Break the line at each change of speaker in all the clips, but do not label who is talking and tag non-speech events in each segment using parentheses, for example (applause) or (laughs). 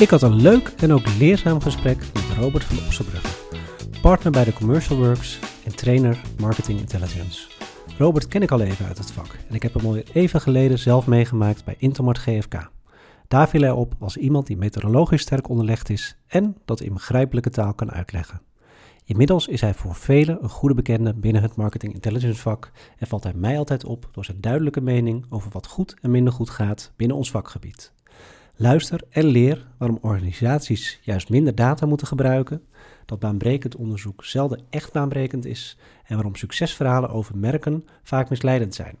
Ik had een leuk en ook leerzaam gesprek met Robert van Ossenbrugge, partner bij de Commercial Works en trainer Marketing Intelligence. Robert ken ik al even uit het vak en ik heb hem al even geleden zelf meegemaakt bij Intermart GFK. Daar viel hij op als iemand die meteorologisch sterk onderlegd is en dat in begrijpelijke taal kan uitleggen. Inmiddels is hij voor velen een goede bekende binnen het marketing intelligence vak en valt hij mij altijd op door zijn duidelijke mening over wat goed en minder goed gaat binnen ons vakgebied. Luister en leer waarom organisaties juist minder data moeten gebruiken, dat baanbrekend onderzoek zelden echt baanbrekend is en waarom succesverhalen over merken vaak misleidend zijn.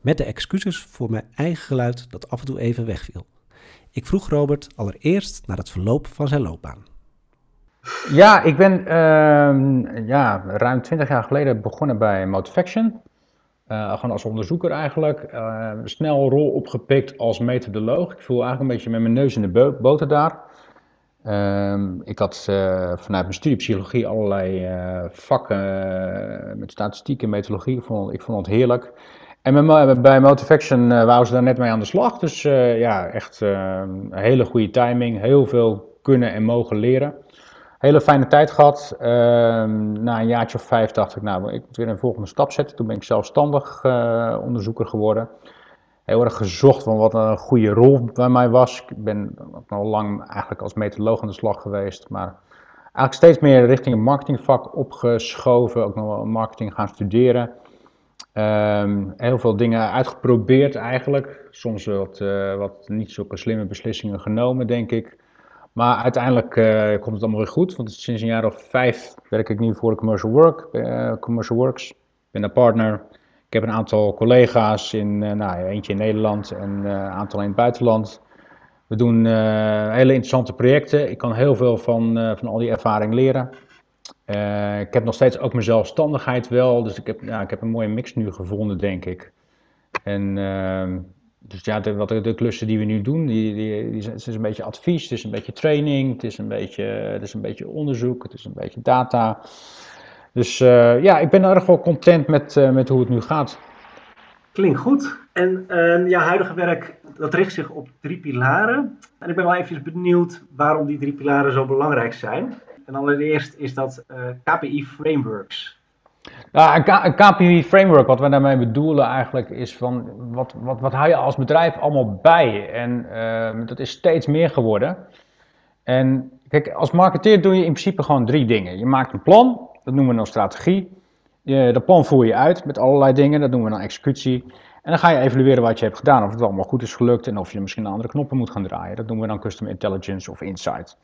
Met de excuses voor mijn eigen geluid dat af en toe even wegviel. Ik vroeg Robert allereerst naar het verloop van zijn loopbaan.
Ja, ik ben uh, ja, ruim 20 jaar geleden begonnen bij Motivaction. Uh, gewoon als onderzoeker eigenlijk. Uh, snel rol opgepikt als methodoloog. Ik voel eigenlijk een beetje met mijn neus in de boter daar. Uh, ik had uh, vanuit mijn studie psychologie allerlei vakken met statistiek en methodologie. Ik vond, ik vond het heerlijk. En bij Motivation waren ze daar net mee aan de slag. Dus ja, echt een hele goede timing. Heel veel kunnen en mogen leren hele fijne tijd gehad. Ehm, na een jaartje of vijf dacht ik, nou, ik moet weer een volgende stap zetten. Toen ben ik zelfstandig uh, onderzoeker geworden. Heel erg gezocht van wat een goede rol bij mij was. Ik ben al lang eigenlijk als methodoloog aan de slag geweest, maar eigenlijk steeds meer richting het marketingvak opgeschoven. Ook nog wel marketing gaan studeren. Um, heel veel dingen uitgeprobeerd eigenlijk. Soms wat, uh, wat niet zulke slimme beslissingen genomen, denk ik. Maar uiteindelijk uh, komt het allemaal weer goed, want sinds een jaar of vijf werk ik nu voor Commercial, Work, uh, Commercial Works. Ik ben een partner. Ik heb een aantal collega's, in, uh, nou, eentje in Nederland en een aantal in het buitenland. We doen hele interessante projecten. Ik kan heel veel van, van al die ervaring leren. ik heb nog steeds ook mijn zelfstandigheid wel, dus ik heb, ja, ik heb een mooie mix nu gevonden, denk ik. En ehm, dus ja, de, wat de, klussen die we nu doen, die, die, die, het is een beetje advies, het is een beetje training, het is een beetje, het is een beetje onderzoek, het is een beetje data. Dus uh, ja, ik ben erg wel content met, uh, met hoe het nu gaat.
Klinkt goed. En uh, jouw huidige werk, dat richt zich op drie pilaren. En ik ben wel even benieuwd waarom die drie pilaren zo belangrijk zijn. En allereerst is dat eh, KPI frameworks.
Nou, een, KPI framework, wat we daarmee bedoelen eigenlijk, is van wat, wat, wat hou je als bedrijf allemaal bij? En uh, dat is steeds meer geworden. En kijk, als marketeer doe je in principe gewoon drie dingen. Je maakt een plan, dat noemen we dan strategie. Je, dat plan voer je uit met allerlei dingen, dat noemen we dan executie. En dan ga je evalueren wat je hebt gedaan, of het allemaal goed is gelukt en of je misschien andere knoppen moet gaan draaien. Dat noemen we dan custom intelligence of insight.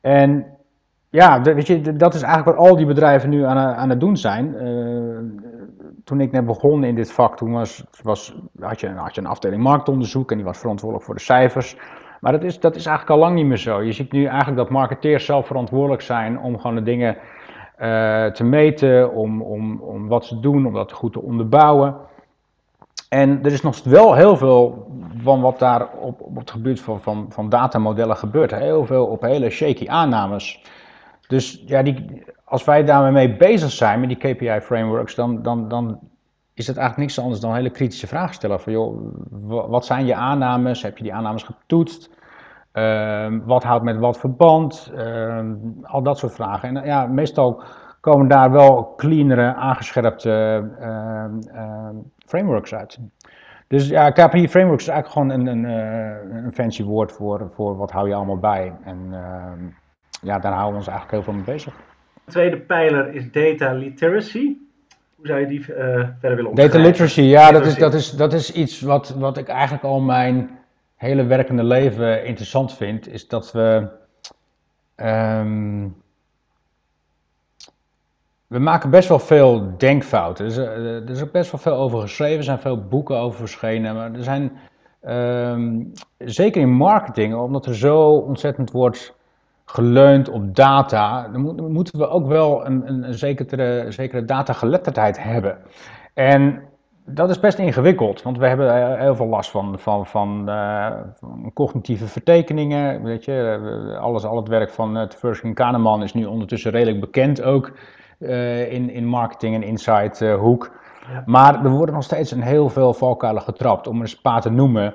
En ja, weet je, dat is eigenlijk wat al die bedrijven nu aan, aan het doen zijn. Uh, toen ik net begon in dit vak, toen was, was, had, je, had je een afdeling marktonderzoek en die was verantwoordelijk voor de cijfers. Maar dat is, dat is eigenlijk al lang niet meer zo. Je ziet nu eigenlijk dat marketeers zelf verantwoordelijk zijn om gewoon de dingen uh, te meten, om, om, om wat ze doen, om dat goed te onderbouwen. En er is nog wel heel veel van wat daar op, op het gebied van, van, van datamodellen gebeurt. Heel veel op hele shaky aannames. Dus ja, die, als wij daarmee bezig zijn met die KPI-frameworks, dan, dan, dan is het eigenlijk niks anders dan hele kritische vragen stellen. Van joh, wat zijn je aannames? Heb je die aannames getoetst? Uh, wat houdt met wat verband? Uh, al dat soort vragen. En ja, meestal komen daar wel cleanere, aangescherpte uh, frameworks uit. Dus ja, KPI frameworks is eigenlijk gewoon een, een, eh, een fancy woord voor, voor wat hou je allemaal bij. En ehm, ja, daar houden we ons eigenlijk heel veel mee bezig.
De tweede pijler is data literacy. Hoe zou je die uh, verder willen omschrijven?
Data literacy, ja, Dat, is, dat, is, dat is iets wat, wat ik eigenlijk al mijn hele werkende leven interessant vind. Is dat we. Um, we maken best wel veel denkfouten. Er is, er is ook best wel veel over geschreven. Er zijn veel boeken over verschenen. Maar er zijn. Um, zeker in marketing, omdat er zo ontzettend wordt geleund op data, dan moeten we ook wel een, een, een zekere, zekere datageletterdheid hebben. En dat is best ingewikkeld, want we hebben eh, heel veel last van, van, van, uh, van cognitieve vertekeningen. Weet je, alles, al het werk van uh, Tversky Kahneman is nu ondertussen redelijk bekend ook uh, in, in marketing en insight hoek. Maar er worden nog steeds een heel veel valkuilen getrapt. Om er eens een paar te noemen,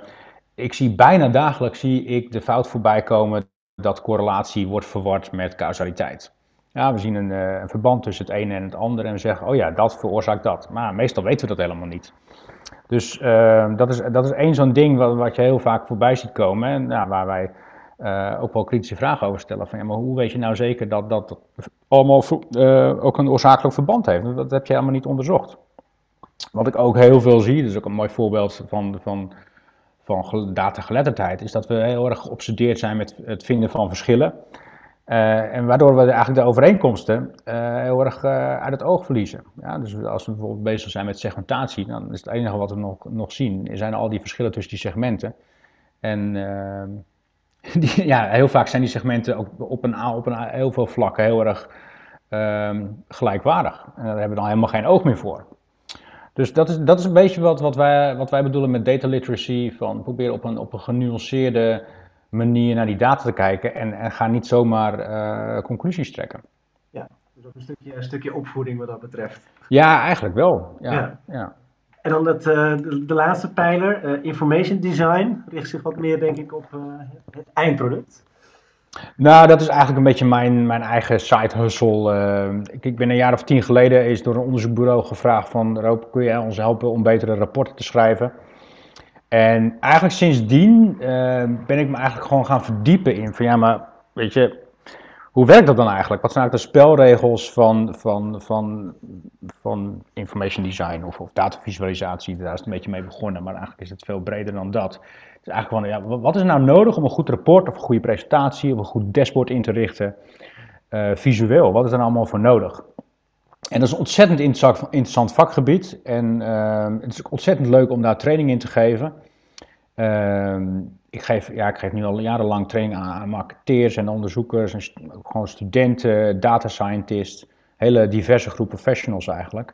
ik zie bijna dagelijks zie ik de fout voorbij komen dat correlatie wordt verward met causaliteit. Ja, we zien een, uh, een, verband tussen het ene en het andere en we zeggen, oh ja, dat veroorzaakt dat. Maar meestal weten we dat helemaal niet. Dus uh, dat, is, dat is één zo'n ding wat, wat, je heel vaak voorbij ziet komen. En nou, waar wij uh, ook wel kritische vragen over stellen. Van, ja, maar hoe weet je nou zeker dat dat allemaal ook een oorzakelijk verband heeft? Dat heb je helemaal niet onderzocht. Wat ik ook heel veel zie, dus ook een mooi voorbeeld van, van, van datageletterdheid, is dat we heel erg geobsedeerd zijn met het vinden van verschillen. Uh, en waardoor we eigenlijk de overeenkomsten uh, heel erg uh, uit het oog verliezen. Ja, dus als we bijvoorbeeld bezig zijn met segmentatie, dan is het enige wat we nog, nog zien, zijn al die verschillen tussen die segmenten. En (laughs) die, ja, heel vaak zijn die segmenten ook op een, op een heel veel vlakken heel erg um, gelijkwaardig. En daar hebben we dan helemaal geen oog meer voor. Dus dat is, dat is een beetje wat, wat, wij, wat wij bedoelen met data literacy. Van proberen op een, op een genuanceerde manier naar die data te kijken en, en ga niet zomaar uh, conclusies trekken.
Ja, dus ook een stukje, een stukje opvoeding wat dat betreft.
Ja, eigenlijk wel. Ja, ja.
En dan het, uh, de, de, laatste pijler, uh, information design, richt zich wat meer denk ik op het eindproduct.
Nou, dat is eigenlijk een beetje mijn, mijn eigen side hustle. ik, ik, ben een jaar of tien geleden is door een onderzoekbureau gevraagd van Roop, kun je ons helpen om betere rapporten te schrijven? En eigenlijk sindsdien uh, ben ik me eigenlijk gewoon gaan verdiepen in van ja, maar weet je, hoe werkt dat dan eigenlijk? Wat zijn eigenlijk de spelregels van, van, van, van information design of, of datavisualisatie? Daar is het een beetje mee begonnen, maar eigenlijk is het veel breder dan dat. Eigenlijk ja, wat is nou nodig om een goed rapport of een goede presentatie of een goed dashboard in te richten? Uh, visueel, wat is er nou allemaal voor nodig? En dat is een ontzettend interessant vakgebied. En uh, het is ontzettend leuk om daar training in te geven. Uh, ik, geef, ja, ik geef nu al jarenlang training aan, aan marketeers en onderzoekers, en gewoon studenten, data scientists, hele diverse groep professionals eigenlijk.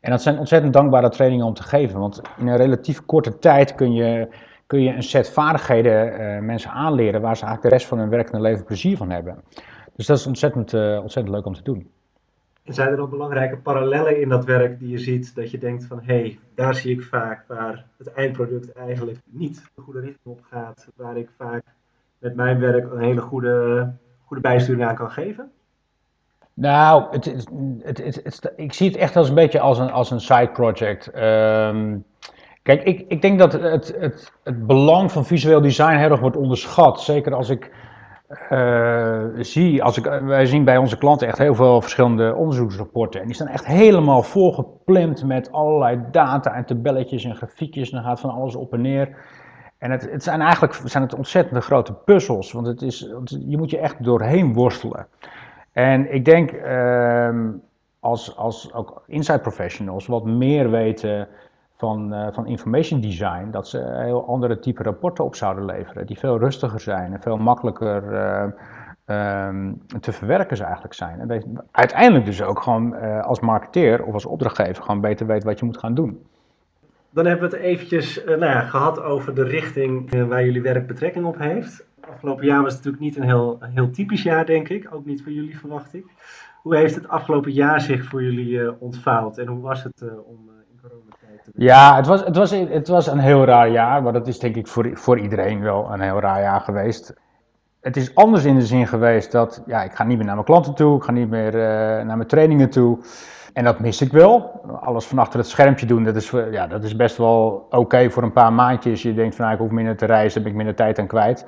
En dat zijn ontzettend dankbare trainingen om te geven, want in een relatief korte tijd kun je, kun je een set vaardigheden uh, mensen aanleren waar ze eigenlijk de rest van hun werkende leven plezier van hebben. Dus dat is ontzettend, uh, ontzettend leuk om te doen.
En zijn er ook belangrijke parallellen in dat werk die je ziet, dat je denkt van hé, hey, daar zie ik vaak waar het eindproduct eigenlijk niet de goede richting op gaat, waar ik vaak met mijn werk een hele goede, goede bijsturing aan kan geven?
Nou, het, het, het, het, ik zie het echt als een beetje als een, als een side project. Um, kijk, ik, ik denk dat het, het, het belang van visueel design heel erg wordt onderschat. Zeker als ik uh, zie, als ik, wij zien bij onze klanten echt heel veel verschillende onderzoeksrapporten. En die staan echt helemaal volgeplemd met allerlei data en tabelletjes en grafiekjes. En dan gaat van alles op en neer. En het, het zijn eigenlijk zijn het ontzettende grote puzzels, want het is, je moet je echt doorheen worstelen. En ik denk, uh, als, als ook inside professionals wat meer weten van, uh, van information design, dat ze heel andere type rapporten op zouden leveren, die veel rustiger zijn en veel makkelijker uh, um, te verwerken eigenlijk zijn. En uiteindelijk dus ook gewoon uh, als marketeer of als opdrachtgever gewoon beter weet wat je moet gaan doen.
Dan hebben we het eventjes nou ja, gehad over de richting waar jullie werk betrekking op heeft. Afgelopen jaar was het natuurlijk niet een heel, heel typisch jaar, denk ik. Ook niet voor jullie, verwacht ik. Hoe heeft het afgelopen jaar zich voor jullie ontvouwd en hoe was het om
ja, het was, het, was, het was een heel raar jaar, maar dat is denk ik voor, voor iedereen wel een heel raar jaar geweest. Het is anders in de zin geweest dat, ja, ik ga niet meer naar mijn klanten toe, ik ga niet meer uh, naar mijn trainingen toe. En dat mis ik wel. Alles van achter het schermpje doen, dat is, ja, dat is best wel oké voor een paar maandjes. Je denkt van, nou, ik hoef minder te reizen, heb ik minder tijd aan kwijt.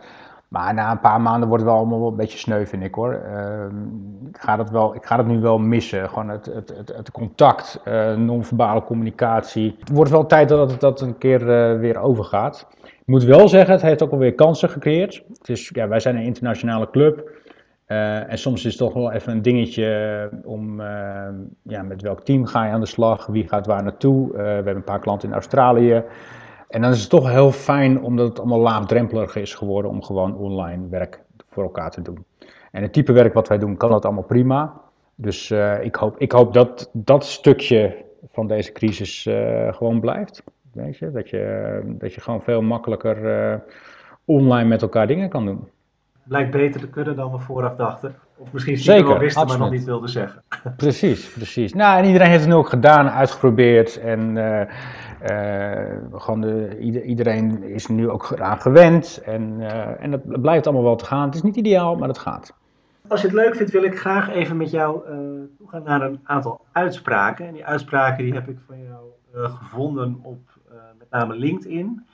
Maar na een paar maanden wordt het wel allemaal een beetje sneu, vind ik hoor. Uh, ik, ga dat wel, ik ga dat nu wel missen. Gewoon het, het, het, het contact, uh, non-verbale communicatie. Het wordt wel tijd dat het dat een keer uh, weer overgaat. Ik moet wel zeggen, het heeft ook alweer kansen gecreëerd. Dus ja, wij zijn een internationale club. Uh, en soms is het toch wel even een dingetje om ja, met welk team ga je aan de slag, wie gaat waar naartoe. we hebben een paar klanten in Australië. En dan is het toch heel fijn omdat het allemaal laagdrempeliger is geworden om gewoon online werk voor elkaar te doen. En het type werk wat wij doen kan dat allemaal prima. Dus uh, ik, hoop, ik hoop dat dat stukje van deze crisis uh, gewoon blijft. Weet je? Dat, je, dat je gewoon veel makkelijker uh, online met elkaar dingen kan doen.
Blijkt beter te kunnen dan we vooraf dachten. Of misschien wel wisten, absoluut. maar nog niet wilden zeggen. (laughs)
Precies, precies. Nou, en iedereen heeft het nu ook gedaan, uitgeprobeerd. En gewoon de, iedereen is nu ook eraan gewend en, en het blijft allemaal wel te gaan. Het is niet ideaal, maar het gaat.
Als je het leuk vindt, wil ik graag even met jou toegaan naar een aantal uitspraken. En die uitspraken die heb ik van jou gevonden op met name LinkedIn.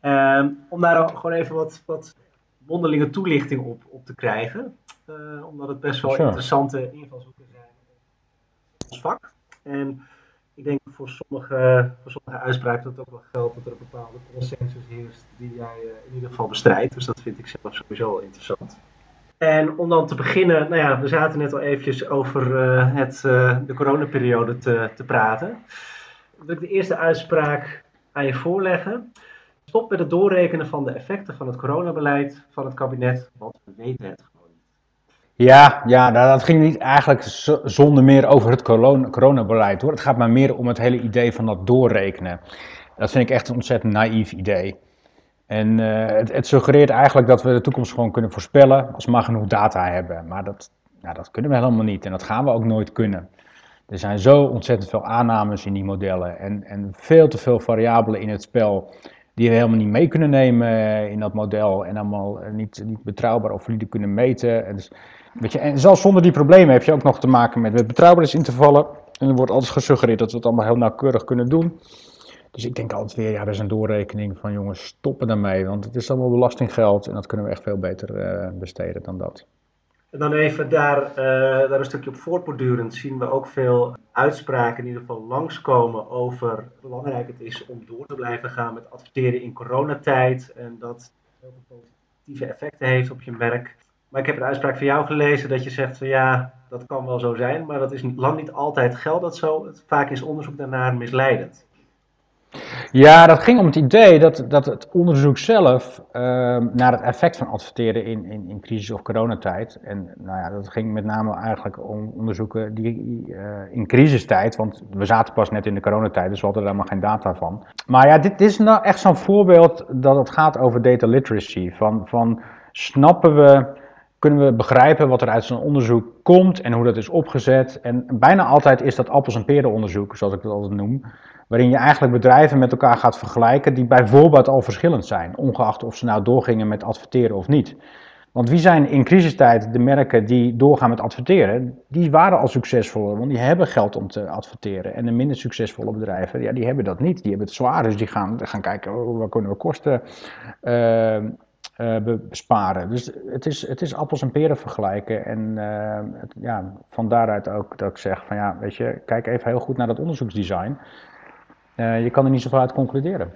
Ehm, om daar gewoon even wat, wat mondelinge toelichting op, op te krijgen. Uh, omdat het best wel interessante invalshoeken zijn in ons vak. En ik denk voor sommige, voor sommige uitspraken dat het ook wel geldt dat er een bepaalde consensus heerst die jij uh, in ieder geval bestrijdt. Dus dat vind ik zelf sowieso interessant. En om dan te beginnen, nou ja, we zaten net al eventjes over uh, het, de coronaperiode te, te praten. Wil ik de eerste uitspraak aan je voorleggen. Stop met het doorrekenen van de effecten van het coronabeleid van het kabinet, want we weten het.
Ja, ja nou, dat ging niet eigenlijk zonder meer over het coronabeleid hoor. Het gaat maar meer om het hele idee van dat doorrekenen. Dat vind ik echt een ontzettend naïef idee. En uh, het, het, suggereert eigenlijk dat we de toekomst gewoon kunnen voorspellen als we maar genoeg data hebben. Maar dat, ja, dat kunnen we helemaal niet en dat gaan we ook nooit kunnen. Er zijn zo ontzettend veel aannames in die modellen en, en veel te veel variabelen in het spel die we helemaal niet mee kunnen nemen eh, in dat model en allemaal eh, niet, niet betrouwbaar of valide kunnen meten. En, dus, weet je, en zelfs zonder die problemen heb je ook nog te maken met, betrouwbaarheidsintervallen. En er wordt altijd gesuggereerd dat we het allemaal heel nauwkeurig kunnen doen. Dus ik denk altijd weer, ja, dat is een doorrekening van jongens, stoppen daarmee. Want het is allemaal belastinggeld en dat kunnen we echt veel beter uh, besteden dan dat.
En dan even daar, uh, daar een stukje op voortbordurend zien we ook veel uitspraken in ieder geval langskomen over hoe belangrijk het is om door te blijven gaan met adverteren in coronatijd. En dat heel veel positieve effecten heeft op je merk. Maar ik heb een uitspraak van jou gelezen dat je zegt van ja, dat kan wel zo zijn, maar dat is lang niet altijd geldt dat zo. Vaak is onderzoek daarnaar misleidend.
Ja, dat ging om het idee dat, dat het onderzoek zelf uh, naar het effect van adverteren in, in, in crisis- of coronatijd. En nou ja, dat ging met name eigenlijk om onderzoeken die uh, in crisistijd, want we zaten pas net in de coronatijd, dus we hadden er helemaal geen data van. Maar ja, dit is nou echt zo'n voorbeeld dat het gaat over data literacy. Van, van snappen we, kunnen we begrijpen wat er uit zo'n onderzoek komt en hoe dat is opgezet. En bijna altijd is dat appels- en peren onderzoek, zoals ik dat altijd noem waarin je eigenlijk bedrijven met elkaar gaat vergelijken die bijvoorbeeld al verschillend zijn, ongeacht of ze nou doorgingen met adverteren of niet. Want wie zijn in crisistijd de merken die doorgaan met adverteren? Die waren al succesvoller, want die hebben geld om te adverteren. En de minder succesvolle bedrijven, ja, die hebben dat niet. Die hebben het zwaar, dus die gaan, gaan kijken, oh, kunnen we kosten uh, uh, besparen. Dus het is, het is appels en peren vergelijken. En uh, het, ja, van daaruit ook dat ik zeg van ja, weet je, kijk even heel goed naar dat onderzoeksdesign. Uh, je kan er niet zoveel uit concluderen.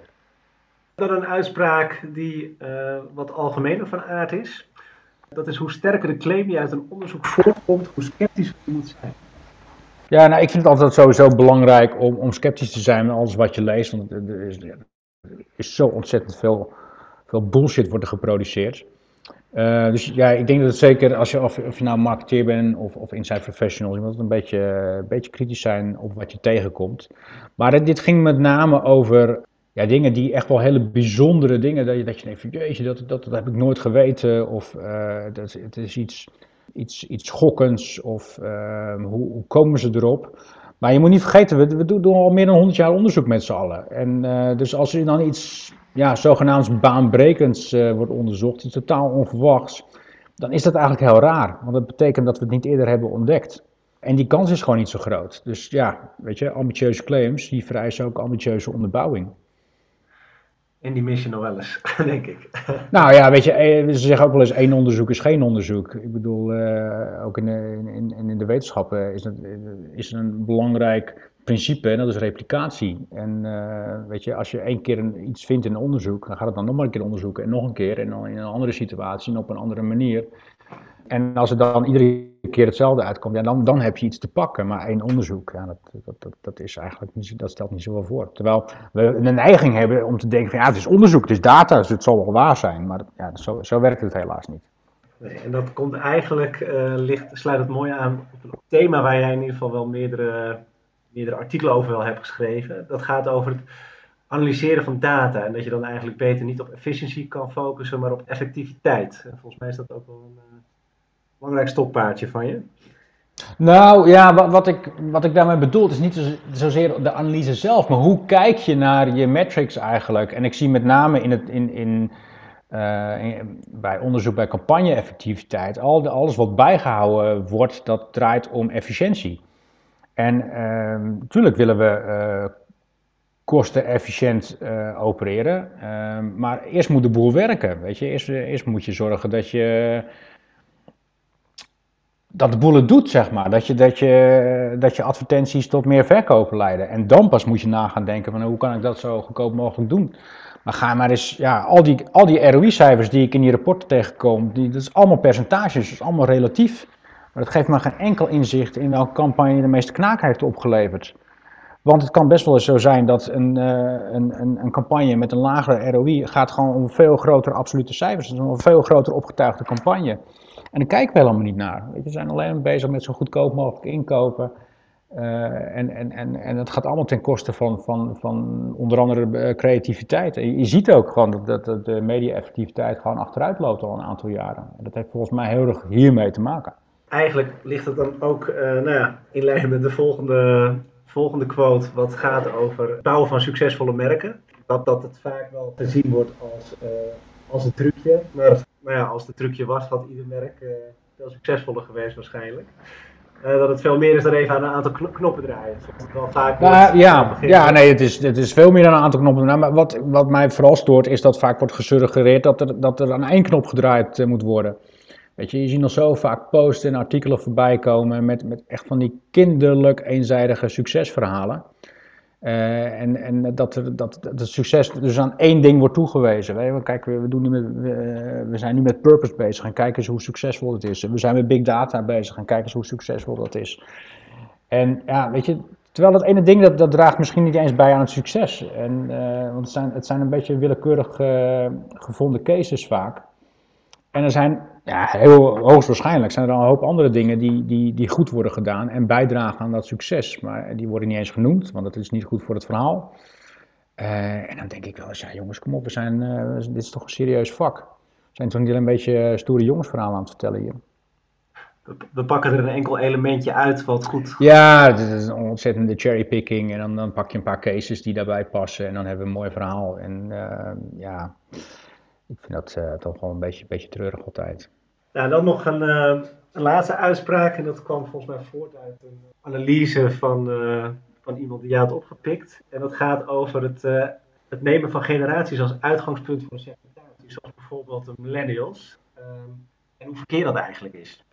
Dan een uitspraak die wat algemener van aard is. Dat is hoe sterker de claim die uit een onderzoek voortkomt, hoe sceptisch je moet zijn.
Ja, nou, ik vind het altijd sowieso belangrijk om, om sceptisch te zijn met alles wat je leest. Want er is, er is zo ontzettend veel, veel bullshit wordt er geproduceerd. Uh, dus ja, ik denk dat het zeker als je, of, of je nou marketeer bent of, of inside professional, je moet een beetje, beetje kritisch zijn op wat je tegenkomt. Maar dit ging met name over ja, dingen die echt wel hele bijzondere dingen, dat je, dat je denkt van jeetje, dat, dat, dat heb ik nooit geweten, of uh, dat, het is iets, iets, iets schokkends, of uh, hoe, hoe, komen ze erop. Maar je moet niet vergeten, we, we doen al meer dan 100 jaar onderzoek met z'n allen. En uh, dus als er dan iets ja, zogenaamd baanbrekends uh, wordt onderzocht, iets totaal onverwachts, dan is dat eigenlijk heel raar. Want dat betekent dat we het niet eerder hebben ontdekt. En die kans is gewoon niet zo groot. Dus ja, weet je, ambitieuze claims, die vereisen ook ambitieuze onderbouwing.
En die mis je nog wel eens, (laughs) denk ik.
Nou ja, weet je, eh, ze zeggen ook wel eens één onderzoek is geen onderzoek. Ik bedoel, uh, ook in in, in de wetenschappen is, het, is een belangrijk principe en dat is replicatie. En uh, weet je, als je één keer iets vindt in een onderzoek, dan gaat het dan nog maar een keer onderzoeken en nog een keer en dan in een andere situatie en op een andere manier. En als er dan iedere keer hetzelfde uitkomt, ja, dan, dan heb je iets te pakken. Maar één onderzoek, ja, dat, dat, dat, dat, is eigenlijk niet, dat stelt niet zoveel voor. Terwijl we een neiging hebben om te denken van ja, het is onderzoek, het is data, dus het zal wel waar zijn. Maar ja, zo, zo werkt het helaas niet.
En dat komt eigenlijk, uh, ligt, sluit het mooi aan op een thema waar jij in ieder geval wel meerdere, meerdere artikelen over wel hebt geschreven. Dat gaat over het analyseren van data. En dat je dan eigenlijk beter niet op efficiëntie kan focussen, maar op effectiviteit. En volgens mij is dat ook wel een belangrijk stoppaardje van je.
Nou ja, wat, wat, ik, wat ik daarmee bedoel is niet zozeer de analyse zelf, maar hoe kijk je naar je metrics eigenlijk? En ik zie met name in het, in, in, uh, bij onderzoek bij campagne-effectiviteit, al de, alles wat bijgehouden wordt, dat draait om efficiëntie. En natuurlijk willen we uh, kostenefficiënt uh, opereren, ehm, maar eerst moet de boel werken. Weet je? Eerst, eerst moet je zorgen dat je dat de boel het doet, zeg maar. Dat je, dat, je, dat je advertenties tot meer verkopen leiden. En dan pas moet je na gaan denken van hoe kan ik dat zo goedkoop mogelijk doen. Maar ga maar eens, ja, al die, al die ROI-cijfers die ik in die rapporten tegenkom, die, dat is allemaal percentages, dat is allemaal relatief. Maar dat geeft me geen enkel inzicht in welke campagne de meeste knaak heeft opgeleverd. Want het kan best wel eens zo zijn dat een, uh, een, een, een, campagne met een lagere ROI gaat gewoon om veel grotere absolute cijfers. Dat is een veel groter opgetuigde campagne. En daar kijken we helemaal niet naar. We zijn alleen bezig met zo goedkoop mogelijk inkopen. Uh, en, en, en, en dat gaat allemaal ten koste van, van, van onder andere eh, creativiteit. En je, ziet ook gewoon dat, dat, de media-effectiviteit gewoon achteruit loopt al een aantal jaren. En dat heeft volgens mij heel erg hiermee te maken.
Eigenlijk ligt het dan ook uh, nou ja, in lijn met de volgende, volgende quote, wat gaat over het bouwen van succesvolle merken. Dat, dat het vaak wel gezien wordt als, als een trucje, maar nou ja, als het trucje was, had ieder merk uh, veel succesvoller geweest waarschijnlijk. Uh, dat het veel meer is dan even aan een aantal knoppen draaien. Zoals wel vaak
nou, ja, ja, nee, het is, het is veel meer dan een aantal knoppen draaien. Maar wat, wat mij vooral stoort is dat vaak wordt gesuggereerd dat er, dat er aan één knop gedraaid uh, moet worden. Weet je, je ziet nog zo vaak posts en artikelen voorbij komen met, met echt van die kinderlijk eenzijdige succesverhalen. Uh, en en dat, er, dat, dat het succes dus aan één ding wordt toegewezen. Kijk, we, doen nu met, we, we, zijn nu met purpose bezig en kijken eens hoe succesvol het is. We zijn met big data bezig en kijken eens hoe succesvol dat is. En ja, weet je, terwijl dat ene ding dat, dat draagt misschien niet eens bij aan het succes. En, uh, want het zijn, het zijn een beetje willekeurig gevonden cases vaak. En er zijn ja, heel hoogstwaarschijnlijk zijn er al een hoop andere dingen die, die, die goed worden gedaan en bijdragen aan dat succes. Maar die worden niet eens genoemd, want dat is niet goed voor het verhaal. Uh, en dan denk ik wel eens, ja jongens, kom op, we zijn, uh, dit is toch een serieus vak. We zijn toch niet alleen een beetje stoere jongensverhalen aan het vertellen hier.
We pakken er een enkel elementje uit wat goed...
Ja, het is een ontzettende cherrypicking en dan, dan pak je een paar cases die daarbij passen en dan hebben we een mooi verhaal. En uh, ja, ik vind dat toch wel een beetje, beetje treurig altijd.
Nou, dan nog een, uh, een, laatste uitspraak. En dat kwam volgens mij voort uit een analyse van, uh, van iemand die je had opgepikt. En dat gaat over het, uh, het nemen van generaties als uitgangspunt voor een segmentatie. Zoals bijvoorbeeld de millennials. Um, en hoe verkeerd dat eigenlijk is.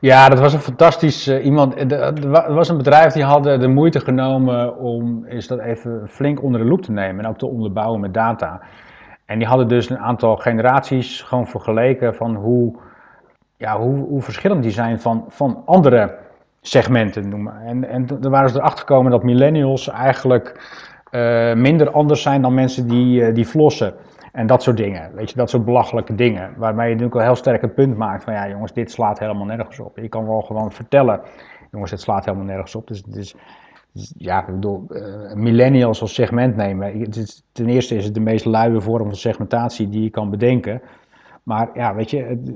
Ja, dat was een fantastisch iemand. Er was een bedrijf die had de moeite genomen om is dat even flink onder de loep te nemen. En ook te onderbouwen met data. En die hadden dus een aantal generaties gewoon vergeleken van hoe, ja, hoe, hoe verschillend die zijn van, van andere segmenten. Noemen. En, en daar waren ze erachter gekomen dat millennials eigenlijk uh, minder anders zijn dan mensen die, uh, die flossen. En dat soort dingen, weet je, dat soort belachelijke dingen. Waarmee je natuurlijk wel heel sterk een punt maakt van ja jongens, dit slaat helemaal nergens op. Je kan wel gewoon vertellen, jongens, dit slaat helemaal nergens op. Dus, dus ja, ik bedoel, uh, millennials als segment nemen. Ten eerste is het de meest luie vorm van segmentatie die je kan bedenken. Maar ja, weet je, het,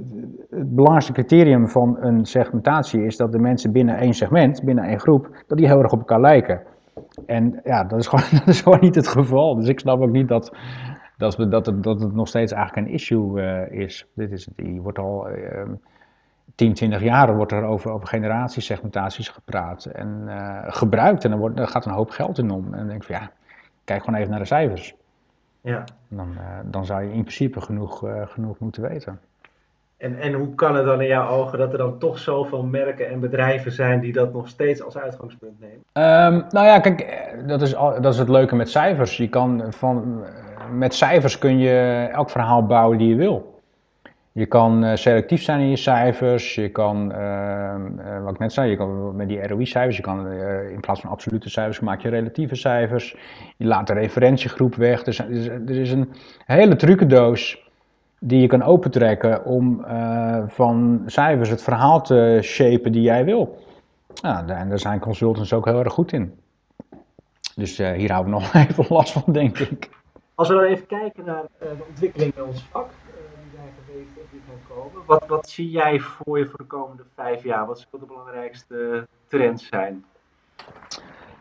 belangrijkste criterium van een segmentatie is dat de mensen binnen één segment, binnen één groep, dat die heel erg op elkaar lijken. En ja, dat is (laughs) gewoon, dat is gewoon niet het geval. Dus ik snap ook niet dat, dat, dat, het, dat het nog steeds eigenlijk een issue uh, is. Dit is. Die wordt al. Uh, 10, 20 jaar wordt er over, over generatiesegmentaties gepraat en uh, gebruikt. En dan, wordt, gaat een hoop geld in om. En dan denk ik van ja, kijk gewoon even naar de cijfers. Ja. Dan, uh, dan zou je in principe genoeg, uh, genoeg moeten weten.
En, en hoe kan het dan in jouw ogen dat er dan toch zoveel merken en bedrijven zijn die dat nog steeds als uitgangspunt nemen?
Um, nou ja, kijk, dat is, al, dat is het leuke met cijfers. Je kan van, met cijfers kun je elk verhaal bouwen die je wil. Je kan uh, selectief zijn in je cijfers. Je kan, uh, wat ik net zei, je kan met die ROI-cijfers, je kan in plaats van absolute cijfers maak je relatieve cijfers. Je laat de referentiegroep weg. Dus, er is een hele trucendoos die je kan opentrekken om van cijfers het verhaal te shapen die jij wil. Ja, en daar zijn consultants ook heel erg goed in. Dus hier houden we nog (laughs) even last van, denk ik.
Als we dan even kijken naar de ontwikkeling in ons vak Wat, wat zie jij voor je voor de komende vijf jaar? Wat zullen de belangrijkste trends zijn?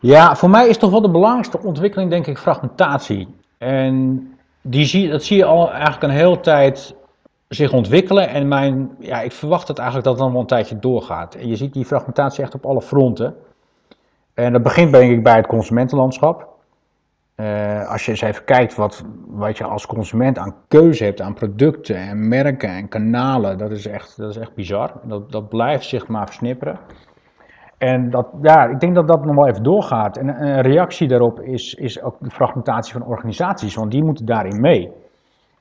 Ja, voor mij is toch wel de belangrijkste ontwikkeling, denk ik, fragmentatie. En die zie, dat zie je al eigenlijk een hele tijd zich ontwikkelen. En mijn, ja, ik verwacht het eigenlijk dat het dan wel een tijdje doorgaat. En je ziet die fragmentatie echt op alle fronten. En dat begint denk ik bij het consumentenlandschap. Uh, als je eens even kijkt wat, wat je als consument aan keuze hebt, aan producten en merken en kanalen, dat is echt, dat is echt bizar. Dat, dat blijft zich maar versnipperen. En dat, ja, ik denk dat dat nog wel even doorgaat. En een reactie daarop is, is ook de fragmentatie van organisaties, want die moeten daarin mee.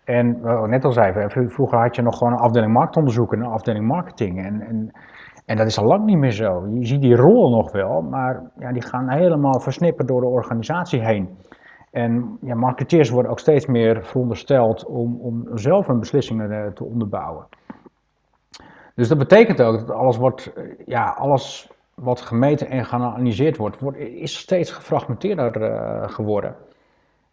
En net al zei, vroeger had je nog gewoon een afdeling marktonderzoek en een afdeling marketing. En, en, dat is al lang niet meer zo. Je ziet die rollen nog wel, maar ja, die gaan helemaal versnipperd door de organisatie heen. En ja, marketeers worden ook steeds meer verondersteld om, om zelf hun beslissingen eh, te onderbouwen. Dus dat betekent ook dat alles, wordt, eh, ja, alles wat gemeten en geanalyseerd wordt, wordt is steeds gefragmenteerder uh, geworden.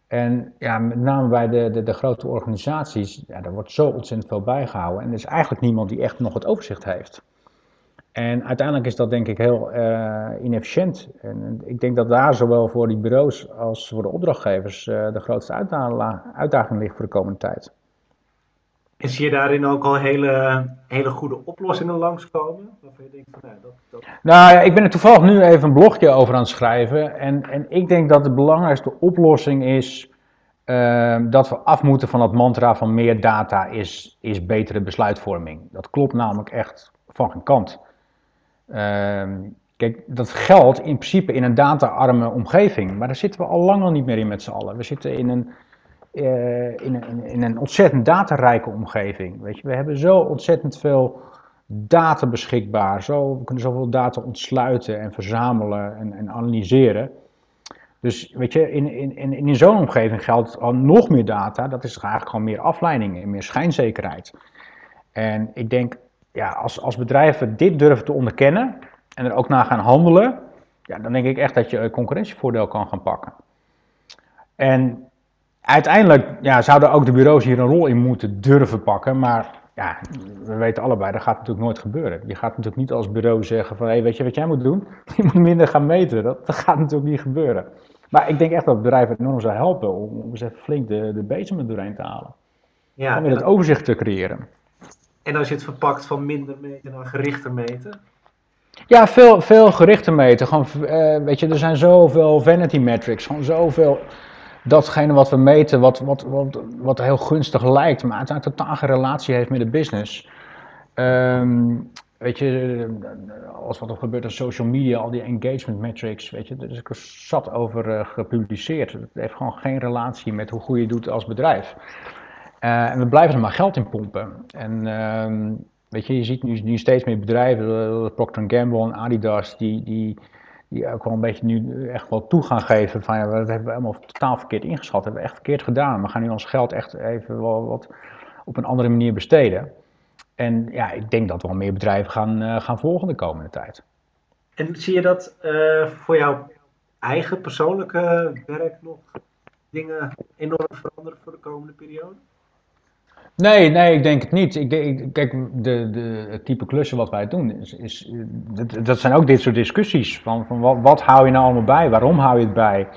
En ja, met name bij de, de, de grote organisaties, ja, daar wordt zo ontzettend veel bijgehouden. En er is eigenlijk niemand die echt nog het overzicht heeft. En uiteindelijk is dat denk ik heel uh, inefficiënt. En ik denk dat daar zowel voor die bureaus als voor de opdrachtgevers uh, de grootste uitdaging ligt voor de komende tijd.
En zie je daarin ook al hele, hele goede oplossingen langskomen? Waarvan je denkt van, nou, dat, dat...
nou ja, ik ben er toevallig nu even een blogje over aan het schrijven. En, en ik denk dat de belangrijkste oplossing is uh, dat we af moeten van het mantra van meer data is, is betere besluitvorming. Dat klopt namelijk echt van geen kant. Uh, kijk, dat geldt in principe in een data-arme omgeving, maar daar zitten we al lang al niet meer in met z'n allen. We zitten in een uh, in, een, in een ontzettend datarijke omgeving. Weet je, we hebben zo ontzettend veel data beschikbaar. Zo, we kunnen zoveel data ontsluiten en verzamelen en, en analyseren. Dus weet je, in, in, in, in zo'n omgeving geldt al nog meer data. Dat is eigenlijk gewoon meer afleiding en meer schijnzekerheid. En ik denk, ja, als, als bedrijven dit durven te onderkennen en er ook naar gaan handelen, ja, dan denk ik echt dat je een concurrentievoordeel kan gaan pakken. En Uiteindelijk ja, zouden ook de bureaus hier een rol in moeten durven pakken, maar ja, we weten allebei, dat gaat natuurlijk nooit gebeuren. Je gaat natuurlijk niet als bureau zeggen van, hé, hey, weet je wat jij moet doen? (laughs) Je moet minder gaan meten. Dat, dat gaat natuurlijk niet gebeuren. Maar ik denk echt dat bedrijven enorm zou helpen om, om eens even flink de, de bezem doorheen te halen. Ja, om weer het overzicht te creëren.
En als je het verpakt van minder meten naar gerichter meten?
Ja, veel, veel gerichter meten. Gewoon, uh, weet je, er zijn zoveel vanity metrics, gewoon zoveel datgene wat we meten, wat, wat, wat, heel gunstig lijkt, maar uiteindelijk totaal geen relatie heeft met de business. Um, weet je, als wat er gebeurt op social media, al die engagement metrics, weet je, daar is er zat over uh, gepubliceerd. Het heeft gewoon geen relatie met hoe goed je doet als bedrijf. Uh, en we blijven er maar geld in pompen. En um, weet je, je ziet nu, nu steeds meer bedrijven, uh, Procter Gamble en Adidas, die, die die ook wel een beetje nu echt wel toe gaan geven van ja, dat hebben we helemaal totaal verkeerd ingeschat, dat hebben we echt verkeerd gedaan. We gaan nu ons geld echt even wel wat op een andere manier besteden. En ja, ik denk dat wel meer bedrijven gaan, uh, gaan volgen de komende tijd.
En zie je dat voor jouw eigen persoonlijke werk nog dingen enorm veranderen voor de komende periode?
Nee, nee, ik denk het niet. Ik kijk, de, de, het type klussen wat wij doen, is, is, dat, zijn ook dit soort discussies. Van, van wat, wat hou je nou allemaal bij? Waarom hou je het bij?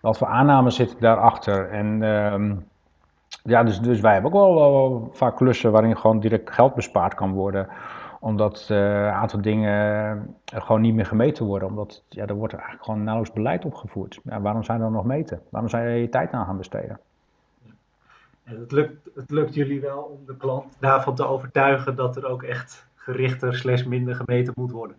Wat voor aannames zitten daarachter? En uh, ja, dus, dus wij hebben ook wel, vaak klussen waarin gewoon direct geld bespaard kan worden. Omdat uh, een aantal dingen gewoon niet meer gemeten worden. Omdat ja, er wordt eigenlijk gewoon nauwelijks beleid opgevoerd. Ja, waarom zijn dan nog meten? Waarom zou je je tijd aan gaan besteden?
Het, lukt, het lukt jullie wel om de klant daarvan te overtuigen dat er ook echt gerichter slash minder gemeten moet worden.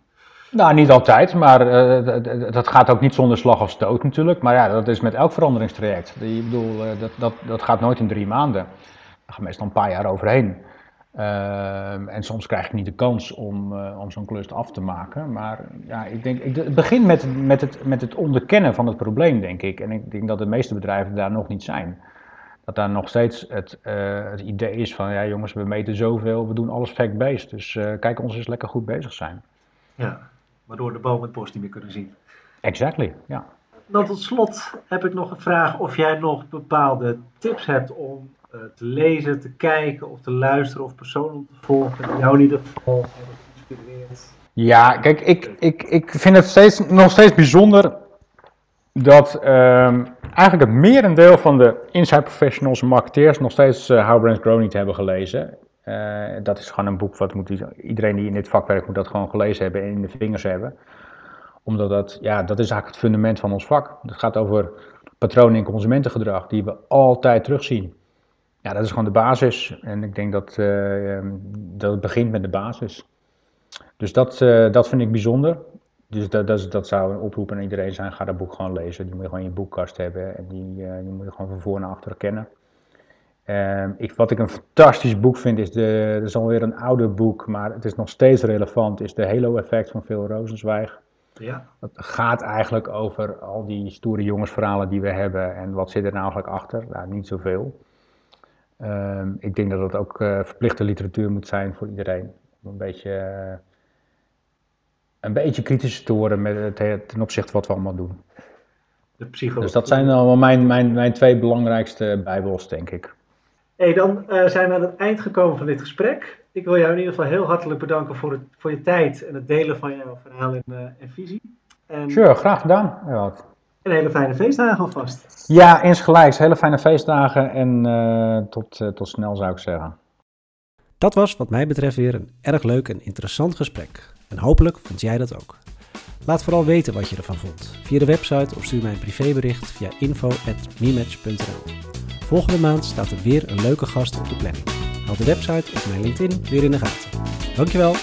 Nou, niet altijd, maar uh, dat gaat ook niet zonder slag of stoot natuurlijk. Maar ja, dat is met elk veranderingstraject. Ik bedoel, uh, dat, dat, dat gaat nooit in drie maanden. Daar gaat meestal een paar jaar overheen. Uh, en soms krijg je niet de kans om, om zo'n klus af te maken. Maar ja, ik denk, ik, het begint met, met, het, met het onderkennen van het probleem, denk ik. En ik denk dat de meeste bedrijven daar nog niet zijn dat daar nog steeds het, uh, het idee is van, ja jongens, we meten zoveel, we doen alles fact-based. Dus uh, kijk ons eens lekker goed bezig zijn.
Ja, waardoor de boom het bos niet meer kunnen zien.
Exactly, ja.
Dan tot slot heb ik nog een vraag of jij nog bepaalde tips hebt om uh, te lezen, te kijken of te luisteren of personen te volgen die jou in ieder geval hebben geïnspireerd?
Ja, kijk, ik, ik, ik vind het steeds, nog steeds bijzonder dat um, eigenlijk het merendeel van de inside professionals en marketeers nog steeds uh, How Brands Grow niet hebben gelezen. Uh, dat is gewoon een boek wat moet iedereen die in dit vak werkt moet dat gewoon gelezen hebben en in de vingers hebben. Omdat dat, ja, dat is eigenlijk het fundament van ons vak. Het gaat over patronen in consumentengedrag die we altijd terugzien. Ja, dat is gewoon de basis. En ik denk dat, uh, dat het begint met de basis. Dus dat, dat vind ik bijzonder. Dus dat, dat, dat zou een oproep aan iedereen zijn. Ga dat boek gewoon lezen. Die moet je gewoon in je boekkast hebben. En die, uh, die moet je gewoon van voor naar achter kennen. Uh, ik, wat ik een fantastisch boek vind, is, de, dat is alweer een ouder boek, maar het is nog steeds relevant, is de Halo Effect van Phil Rosenzweig.
Ja.
Het gaat eigenlijk over al die stoere jongensverhalen die we hebben en wat zit er nou eigenlijk achter? Nou, niet zoveel. Um, ik denk dat het ook uh, verplichte literatuur moet zijn voor iedereen. Een beetje, uh, een beetje kritisch te worden met het, ten opzichte van wat we allemaal doen.
De psychologie.
Dus dat zijn allemaal mijn, mijn, mijn twee belangrijkste bijbels, denk ik.
Hey, dan uh, zijn we aan het eind gekomen van dit gesprek. Ik wil jou in ieder geval heel hartelijk bedanken voor, het, voor je tijd en het delen van jouw verhaal en, uh, en visie. En,
sure, graag gedaan. Ja.
En hele fijne feestdagen alvast.
Ja, insgelijks. Hele fijne feestdagen en uh, tot, tot snel zou ik zeggen.
Dat was wat mij betreft weer een erg leuk en interessant gesprek. En hopelijk vond jij dat ook. Laat vooral weten wat je ervan vond. Via de website of stuur mij een privébericht via info.mematch.nl Volgende maand staat er weer een leuke gast op de planning. Houd de website of mijn LinkedIn weer in de gaten. Dankjewel!